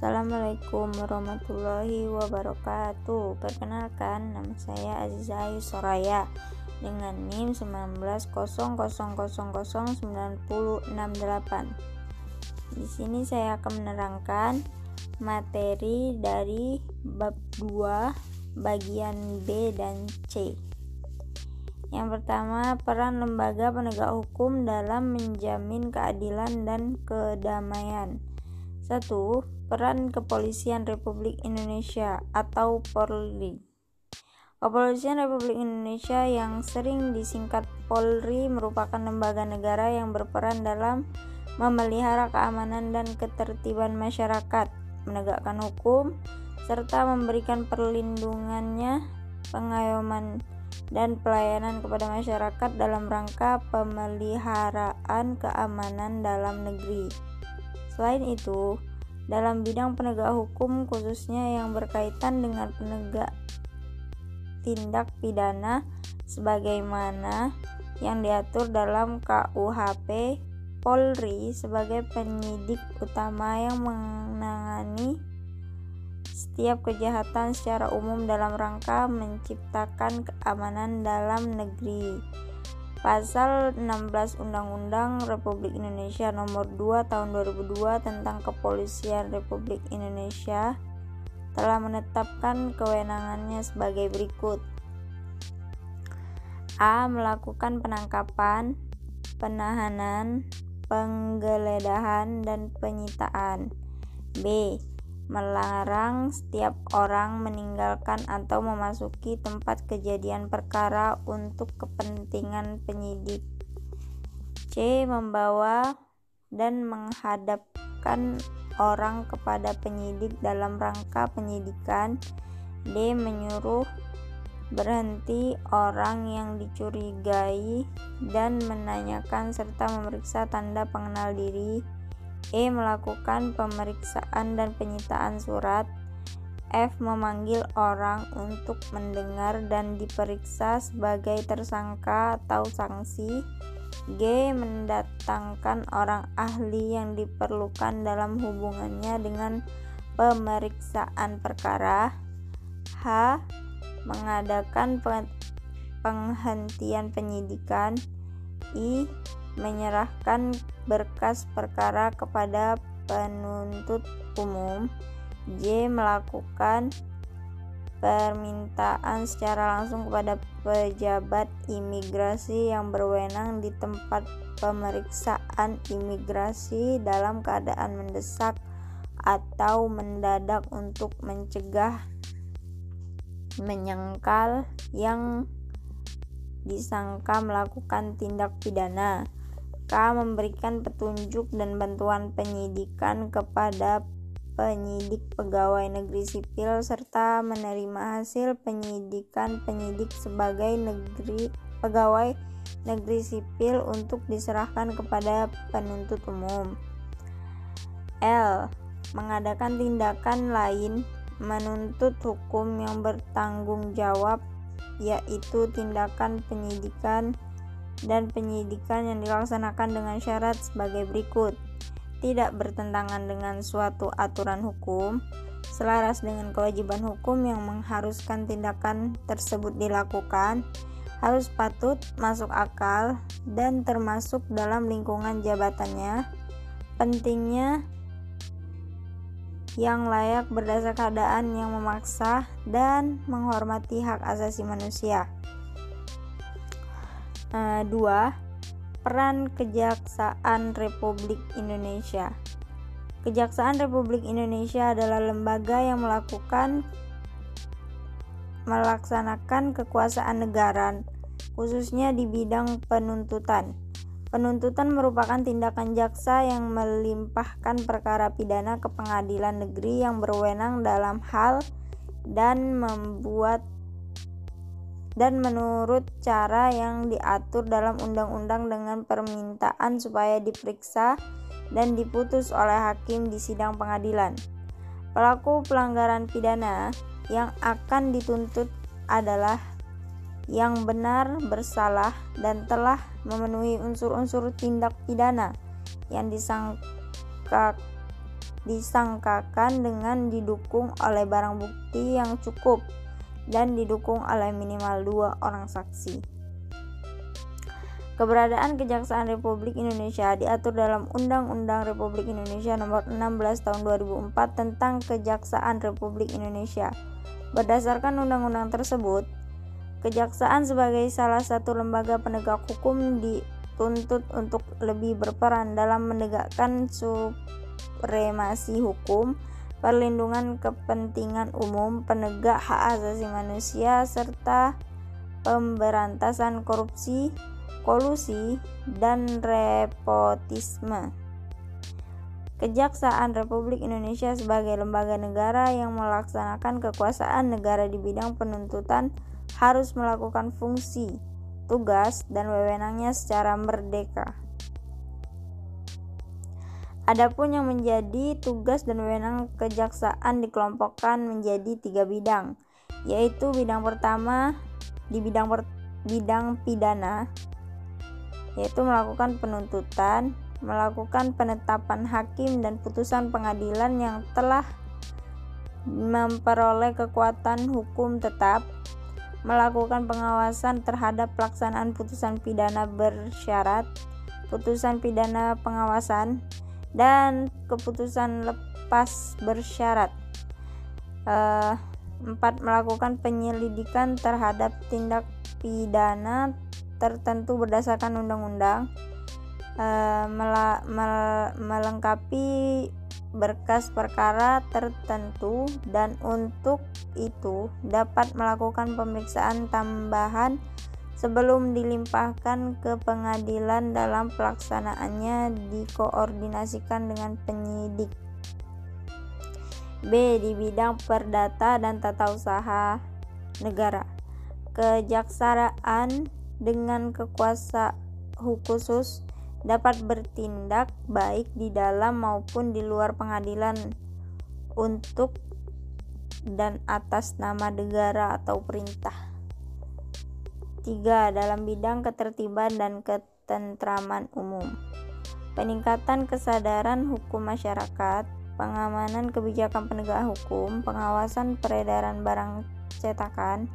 Assalamualaikum warahmatullahi wabarakatuh Perkenalkan, nama saya Aziza Soraya dengan NIM 190009068. Di sini saya akan menerangkan materi dari bab 2 bagian B dan C. Yang pertama, peran lembaga penegak hukum dalam menjamin keadilan dan kedamaian. 1. Peran Kepolisian Republik Indonesia atau Polri. Kepolisian Republik Indonesia yang sering disingkat Polri merupakan lembaga negara yang berperan dalam memelihara keamanan dan ketertiban masyarakat, menegakkan hukum, serta memberikan perlindungannya, pengayoman, dan pelayanan kepada masyarakat dalam rangka pemeliharaan keamanan dalam negeri. Selain itu, dalam bidang penegak hukum khususnya yang berkaitan dengan penegak tindak pidana sebagaimana yang diatur dalam KUHP Polri sebagai penyidik utama yang menangani setiap kejahatan secara umum dalam rangka menciptakan keamanan dalam negeri. Pasal 16 Undang-Undang Republik Indonesia Nomor 2 Tahun 2002 tentang Kepolisian Republik Indonesia telah menetapkan kewenangannya sebagai berikut. A. Melakukan penangkapan, penahanan, penggeledahan, dan penyitaan. B melarang setiap orang meninggalkan atau memasuki tempat kejadian perkara untuk kepentingan penyidik. C. Membawa dan menghadapkan orang kepada penyidik dalam rangka penyidikan. D. Menyuruh berhenti orang yang dicurigai dan menanyakan serta memeriksa tanda pengenal diri E. Melakukan pemeriksaan dan penyitaan surat F. Memanggil orang untuk mendengar dan diperiksa sebagai tersangka atau sanksi G. Mendatangkan orang ahli yang diperlukan dalam hubungannya dengan pemeriksaan perkara H. Mengadakan penghentian penyidikan I menyerahkan berkas perkara kepada penuntut umum. J. Melakukan permintaan secara langsung kepada pejabat imigrasi yang berwenang di tempat pemeriksaan imigrasi dalam keadaan mendesak atau mendadak untuk mencegah menyangkal yang disangka melakukan tindak pidana. K. Memberikan petunjuk dan bantuan penyidikan kepada penyidik pegawai negeri sipil serta menerima hasil penyidikan penyidik sebagai negeri pegawai negeri sipil untuk diserahkan kepada penuntut umum. L. Mengadakan tindakan lain menuntut hukum yang bertanggung jawab yaitu tindakan penyidikan dan penyidikan yang dilaksanakan dengan syarat sebagai berikut: tidak bertentangan dengan suatu aturan hukum, selaras dengan kewajiban hukum yang mengharuskan tindakan tersebut dilakukan, harus patut, masuk akal, dan termasuk dalam lingkungan jabatannya. Pentingnya yang layak berdasar keadaan yang memaksa dan menghormati hak asasi manusia. Uh, peran Kejaksaan Republik Indonesia. Kejaksaan Republik Indonesia adalah lembaga yang melakukan melaksanakan kekuasaan negara, khususnya di bidang penuntutan. Penuntutan merupakan tindakan jaksa yang melimpahkan perkara pidana ke pengadilan negeri yang berwenang dalam hal dan membuat dan menurut cara yang diatur dalam undang-undang dengan permintaan supaya diperiksa dan diputus oleh hakim di sidang pengadilan. Pelaku pelanggaran pidana yang akan dituntut adalah yang benar bersalah dan telah memenuhi unsur-unsur tindak pidana yang disangka disangkakan dengan didukung oleh barang bukti yang cukup dan didukung oleh minimal dua orang saksi. Keberadaan Kejaksaan Republik Indonesia diatur dalam Undang-Undang Republik Indonesia Nomor 16 Tahun 2004 tentang Kejaksaan Republik Indonesia. Berdasarkan undang-undang tersebut, Kejaksaan sebagai salah satu lembaga penegak hukum dituntut untuk lebih berperan dalam menegakkan supremasi hukum, perlindungan kepentingan umum, penegak hak asasi manusia, serta pemberantasan korupsi, kolusi, dan repotisme. Kejaksaan Republik Indonesia sebagai lembaga negara yang melaksanakan kekuasaan negara di bidang penuntutan harus melakukan fungsi, tugas, dan wewenangnya secara merdeka. Adapun yang menjadi tugas dan wewenang kejaksaan dikelompokkan menjadi tiga bidang, yaitu bidang pertama di bidang per, bidang pidana, yaitu melakukan penuntutan, melakukan penetapan hakim dan putusan pengadilan yang telah memperoleh kekuatan hukum tetap, melakukan pengawasan terhadap pelaksanaan putusan pidana bersyarat, putusan pidana pengawasan, dan keputusan lepas bersyarat. Uh, empat melakukan penyelidikan terhadap tindak pidana tertentu berdasarkan undang-undang. Uh, melengkapi berkas perkara tertentu dan untuk itu dapat melakukan pemeriksaan tambahan sebelum dilimpahkan ke pengadilan dalam pelaksanaannya dikoordinasikan dengan penyidik. B. Di bidang perdata dan tata usaha negara. Kejaksaan dengan kekuasaan khusus dapat bertindak baik di dalam maupun di luar pengadilan untuk dan atas nama negara atau perintah. 3. Dalam bidang ketertiban dan ketentraman umum. Peningkatan kesadaran hukum masyarakat, pengamanan kebijakan penegak hukum, pengawasan peredaran barang cetakan,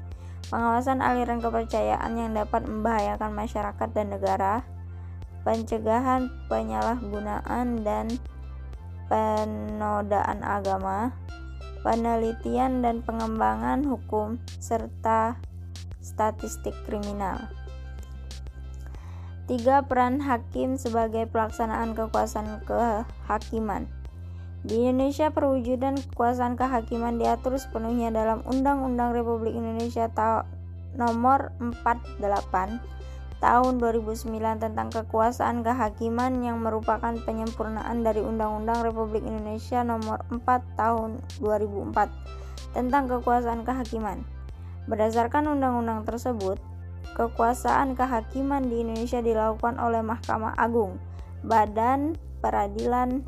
pengawasan aliran kepercayaan yang dapat membahayakan masyarakat dan negara, pencegahan penyalahgunaan dan penodaan agama, penelitian dan pengembangan hukum, serta statistik kriminal. Tiga peran hakim sebagai pelaksanaan kekuasaan kehakiman. Di Indonesia, perwujudan kekuasaan kehakiman diatur sepenuhnya dalam Undang-Undang Republik Indonesia Nomor 48 tahun 2009 tentang kekuasaan kehakiman yang merupakan penyempurnaan dari Undang-Undang Republik Indonesia Nomor 4 Tahun 2004 tentang kekuasaan kehakiman. Berdasarkan undang-undang tersebut, kekuasaan kehakiman di Indonesia dilakukan oleh Mahkamah Agung, Badan Peradilan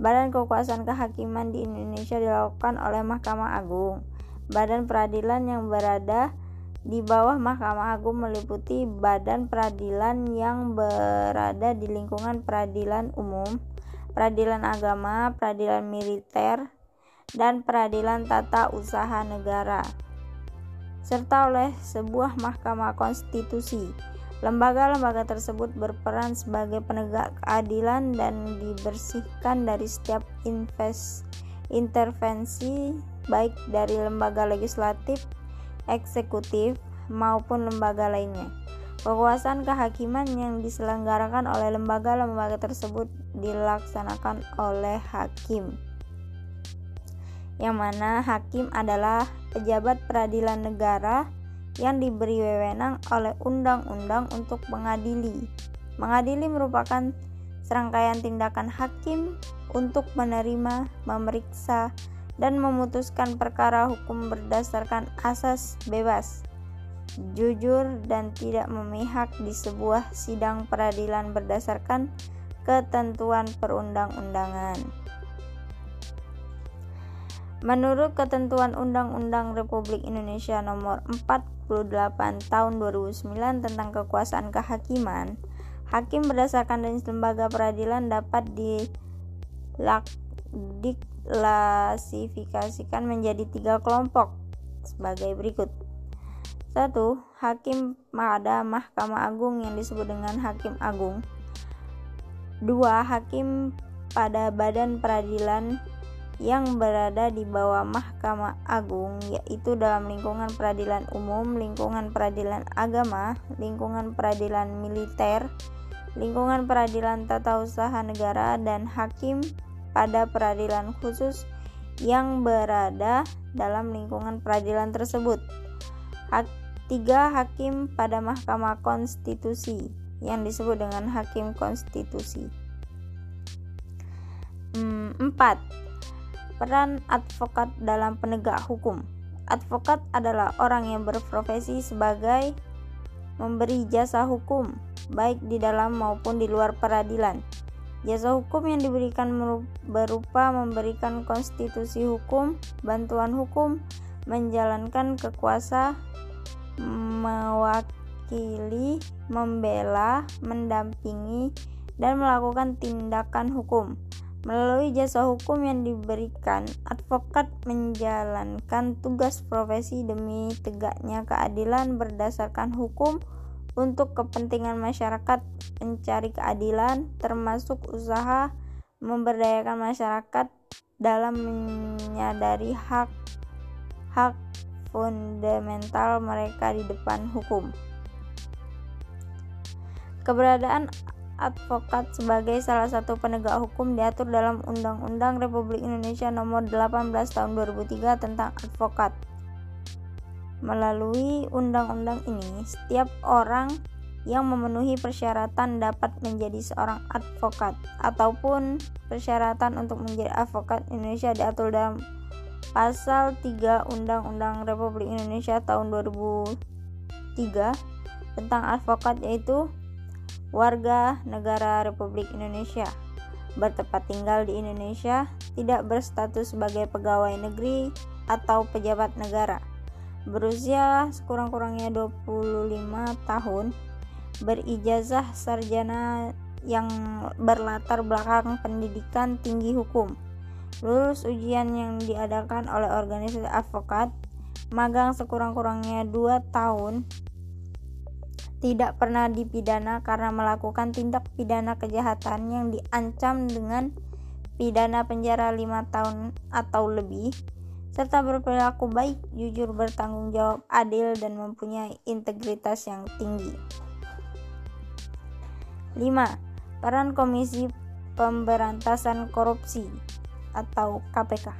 Badan Kekuasaan Kehakiman di Indonesia dilakukan oleh Mahkamah Agung, Badan Peradilan yang berada di bawah Mahkamah Agung meliputi badan peradilan yang berada di lingkungan peradilan umum, peradilan agama, peradilan militer, dan peradilan tata usaha negara, serta oleh sebuah mahkamah konstitusi. Lembaga-lembaga tersebut berperan sebagai penegak keadilan dan dibersihkan dari setiap invest, intervensi baik dari lembaga legislatif eksekutif, maupun lembaga lainnya. Kekuasaan kehakiman yang diselenggarakan oleh lembaga-lembaga tersebut dilaksanakan oleh hakim. Yang mana hakim adalah pejabat peradilan negara yang diberi wewenang oleh undang-undang untuk mengadili. Mengadili merupakan serangkaian tindakan hakim untuk menerima, memeriksa, dan memutuskan perkara hukum berdasarkan asas bebas, jujur, dan tidak memihak di sebuah sidang peradilan berdasarkan ketentuan perundang-undangan. Menurut ketentuan Undang-Undang Republik Indonesia Nomor 48 Tahun 2009 tentang kekuasaan kehakiman, hakim berdasarkan jenis lembaga peradilan dapat di diklasifikasikan menjadi tiga kelompok sebagai berikut. Satu, hakim pada Mahkamah Agung yang disebut dengan hakim agung. Dua, hakim pada badan peradilan yang berada di bawah Mahkamah Agung, yaitu dalam lingkungan peradilan umum, lingkungan peradilan agama, lingkungan peradilan militer, lingkungan peradilan tata usaha negara, dan hakim pada peradilan khusus yang berada dalam lingkungan peradilan tersebut. Hak, tiga hakim pada Mahkamah Konstitusi yang disebut dengan hakim konstitusi. Hmm, empat, peran advokat dalam penegak hukum. Advokat adalah orang yang berprofesi sebagai memberi jasa hukum, baik di dalam maupun di luar peradilan. Jasa hukum yang diberikan berupa memberikan konstitusi hukum, bantuan hukum, menjalankan kekuasaan mewakili, membela, mendampingi, dan melakukan tindakan hukum. Melalui jasa hukum yang diberikan, advokat menjalankan tugas profesi demi tegaknya keadilan berdasarkan hukum untuk kepentingan masyarakat, mencari keadilan, termasuk usaha memberdayakan masyarakat dalam menyadari hak-hak fundamental mereka di depan hukum. Keberadaan advokat sebagai salah satu penegak hukum diatur dalam Undang-Undang Republik Indonesia Nomor 18 Tahun 2003 tentang advokat. Melalui undang-undang ini, setiap orang yang memenuhi persyaratan dapat menjadi seorang advokat ataupun persyaratan untuk menjadi advokat Indonesia diatur dalam Pasal 3 Undang-Undang Republik Indonesia tahun 2003 tentang advokat yaitu warga negara Republik Indonesia. Bertempat tinggal di Indonesia tidak berstatus sebagai pegawai negeri atau pejabat negara. Berusia sekurang-kurangnya 25 tahun berijazah sarjana yang berlatar belakang pendidikan tinggi hukum. Lulus ujian yang diadakan oleh organisasi advokat, magang sekurang-kurangnya 2 tahun, tidak pernah dipidana karena melakukan tindak pidana kejahatan yang diancam dengan pidana penjara 5 tahun atau lebih, serta berperilaku baik, jujur, bertanggung jawab, adil, dan mempunyai integritas yang tinggi. 5. Peran Komisi Pemberantasan Korupsi atau KPK.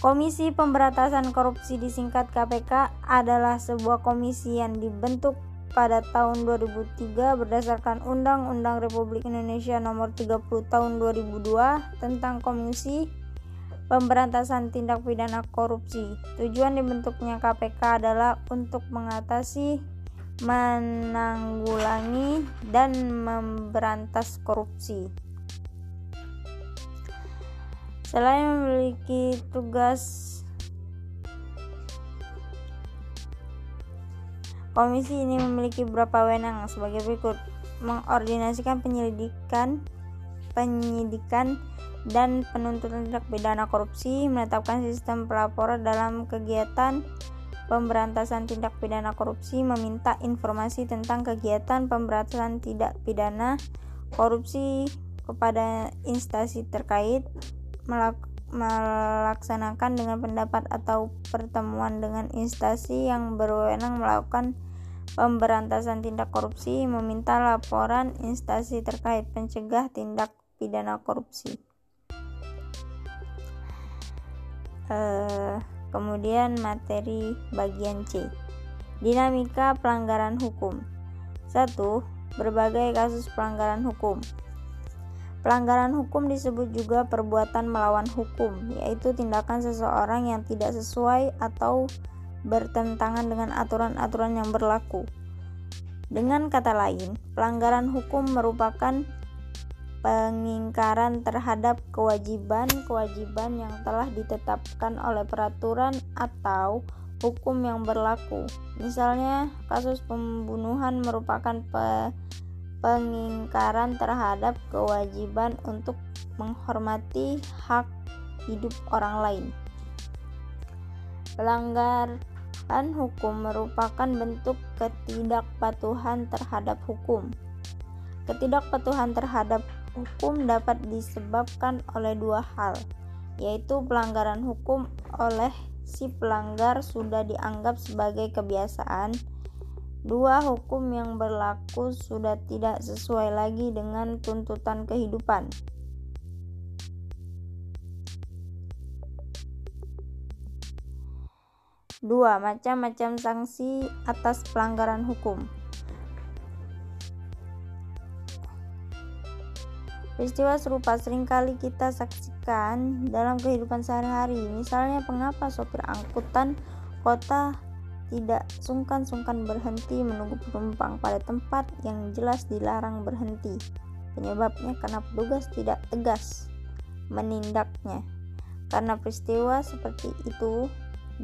Komisi Pemberantasan Korupsi disingkat KPK adalah sebuah komisi yang dibentuk pada tahun 2003 berdasarkan Undang-Undang Republik Indonesia Nomor 30 Tahun 2002 tentang Komisi Pemberantasan Tindak Pidana Korupsi. Tujuan dibentuknya KPK adalah untuk mengatasi, menanggulangi, dan memberantas korupsi. Selain memiliki tugas Komisi ini memiliki beberapa wewenang sebagai berikut: mengordinasikan penyelidikan, penyidikan, dan penuntutan tindak pidana korupsi, menetapkan sistem pelaporan dalam kegiatan pemberantasan tindak pidana korupsi, meminta informasi tentang kegiatan pemberantasan tindak pidana korupsi kepada instansi terkait, melaksanakan dengan pendapat atau pertemuan dengan instansi yang berwenang melakukan pemberantasan tindak korupsi, meminta laporan instansi terkait pencegah tindak pidana korupsi. Uh, kemudian materi bagian C. Dinamika pelanggaran hukum. 1. Berbagai kasus pelanggaran hukum. Pelanggaran hukum disebut juga perbuatan melawan hukum, yaitu tindakan seseorang yang tidak sesuai atau bertentangan dengan aturan-aturan yang berlaku. Dengan kata lain, pelanggaran hukum merupakan pengingkaran terhadap kewajiban-kewajiban yang telah ditetapkan oleh peraturan atau hukum yang berlaku. Misalnya, kasus pembunuhan merupakan pe pengingkaran terhadap kewajiban untuk menghormati hak hidup orang lain. Pelanggaran hukum merupakan bentuk ketidakpatuhan terhadap hukum. Ketidakpatuhan terhadap hukum dapat disebabkan oleh dua hal, yaitu pelanggaran hukum oleh si pelanggar sudah dianggap sebagai kebiasaan. Dua hukum yang berlaku sudah tidak sesuai lagi dengan tuntutan kehidupan. Dua, macam-macam sanksi atas pelanggaran hukum. Peristiwa serupa sering kali kita saksikan dalam kehidupan sehari-hari. Misalnya, pengapa sopir angkutan kota tidak sungkan-sungkan berhenti menunggu penumpang pada tempat yang jelas dilarang berhenti. Penyebabnya karena petugas tidak tegas menindaknya. Karena peristiwa seperti itu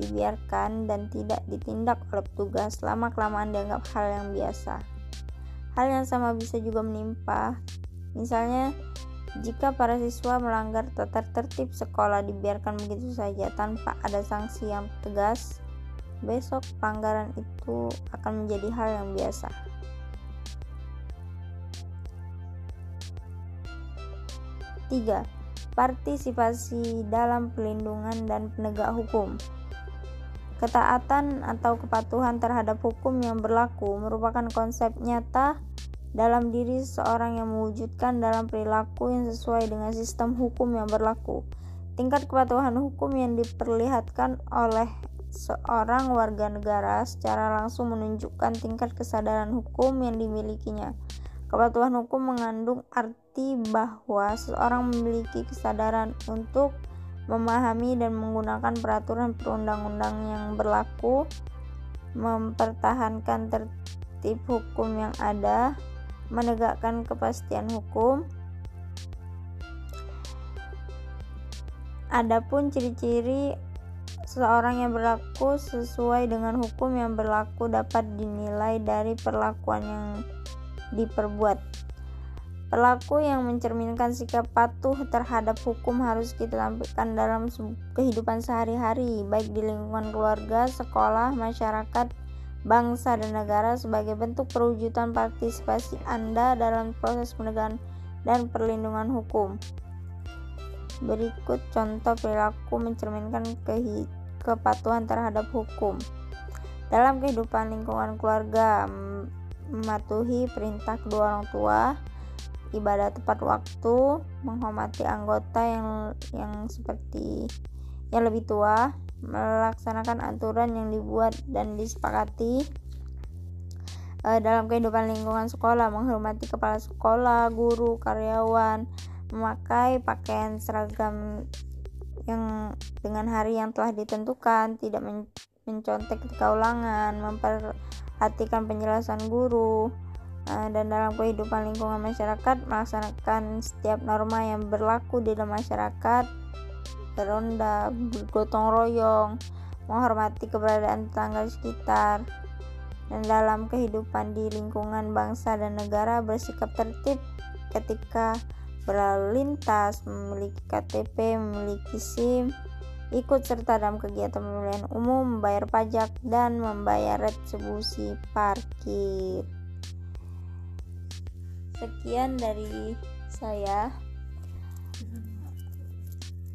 dibiarkan dan tidak ditindak oleh petugas, lama-kelamaan dianggap hal yang biasa. Hal yang sama bisa juga menimpa Misalnya, jika para siswa melanggar tata tertib sekolah dibiarkan begitu saja tanpa ada sanksi yang tegas, besok pelanggaran itu akan menjadi hal yang biasa. Tiga, partisipasi dalam pelindungan dan penegak hukum. Ketaatan atau kepatuhan terhadap hukum yang berlaku merupakan konsep nyata dalam diri seseorang yang mewujudkan dalam perilaku yang sesuai dengan sistem hukum yang berlaku. Tingkat kepatuhan hukum yang diperlihatkan oleh seorang warga negara secara langsung menunjukkan tingkat kesadaran hukum yang dimilikinya. Kepatuhan hukum mengandung arti bahwa seseorang memiliki kesadaran untuk memahami dan menggunakan peraturan perundang-undang yang berlaku, mempertahankan tertib hukum yang ada, menegakkan kepastian hukum. Adapun ciri-ciri seseorang yang berlaku sesuai dengan hukum yang berlaku dapat dinilai dari perlakuan yang diperbuat. Perilaku yang mencerminkan sikap patuh terhadap hukum harus kita tampilkan dalam kehidupan sehari-hari, baik di lingkungan keluarga, sekolah, masyarakat, bangsa dan negara sebagai bentuk perwujudan partisipasi Anda dalam proses penegakan dan perlindungan hukum. Berikut contoh perilaku mencerminkan ke kepatuhan terhadap hukum. Dalam kehidupan lingkungan keluarga, mematuhi perintah kedua orang tua, ibadah tepat waktu, menghormati anggota yang yang seperti yang lebih tua, melaksanakan aturan yang dibuat dan disepakati e, dalam kehidupan lingkungan sekolah, menghormati kepala sekolah, guru, karyawan, memakai pakaian seragam yang dengan hari yang telah ditentukan, tidak men mencontek ketika ulangan, memperhatikan penjelasan guru, e, dan dalam kehidupan lingkungan masyarakat melaksanakan setiap norma yang berlaku di dalam masyarakat beronda, bergotong royong, menghormati keberadaan tetangga sekitar, dan dalam kehidupan di lingkungan bangsa dan negara bersikap tertib ketika berlalu lintas, memiliki KTP, memiliki SIM, ikut serta dalam kegiatan pemilihan umum, membayar pajak, dan membayar retribusi parkir. Sekian dari saya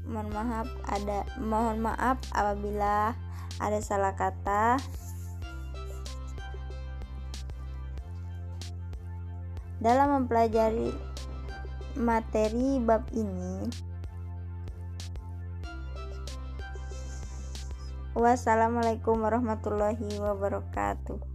mohon maaf ada mohon maaf apabila ada salah kata dalam mempelajari materi bab ini. Wassalamualaikum warahmatullahi wabarakatuh